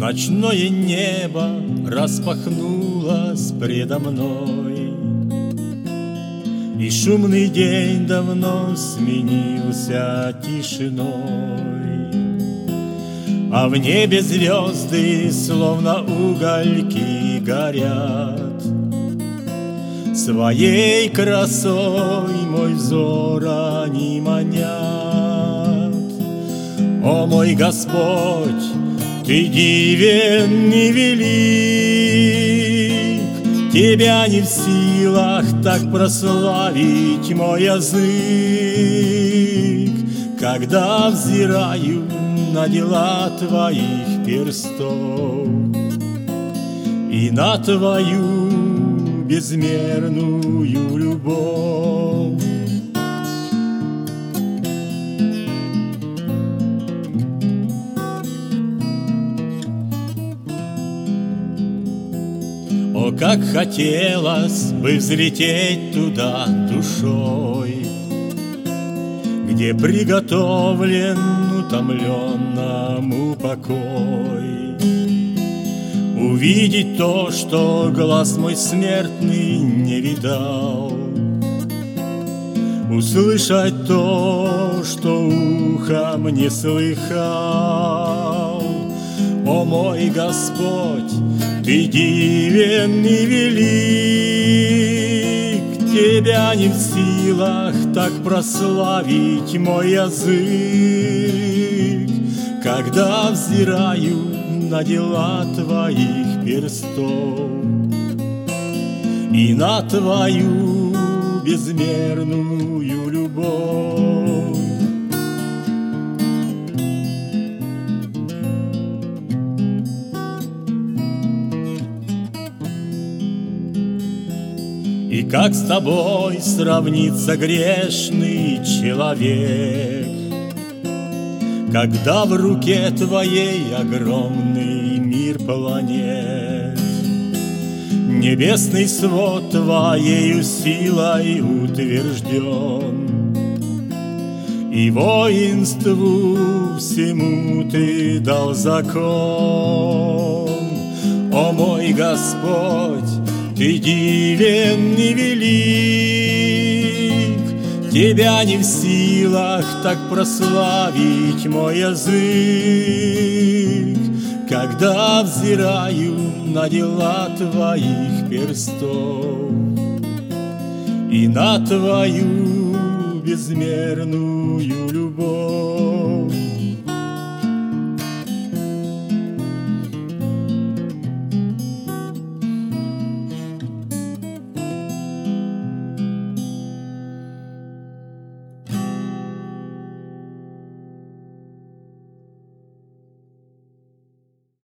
Ночное небо распахнулось предо мной. И шумный день давно сменился тишиной. А в небе звезды, словно угольки, горят. Своей красой мой взор они манят. О мой Господь, ты дивен и велик, Тебя не в силах так прославить мой язык, Когда взираю на дела твоих перстов И на твою безмерную любовь. О, как хотелось бы взлететь туда душой, Где приготовлен утомленному покой. Увидеть то, что глаз мой смертный не видал, Услышать то, что ухом не слыхал. О мой Господь, ты дивен и велик, Тебя не в силах так прославить мой язык, Когда взираю на дела твоих перстов И на твою безмерную И как с тобой сравнится грешный человек, Когда в руке твоей огромный мир планет, Небесный свод твоею силой утвержден, И воинству всему ты дал закон. О мой Господь, ты дивен велик, Тебя не в силах так прославить мой язык, Когда взираю на дела твоих перстов И на твою безмерную любовь.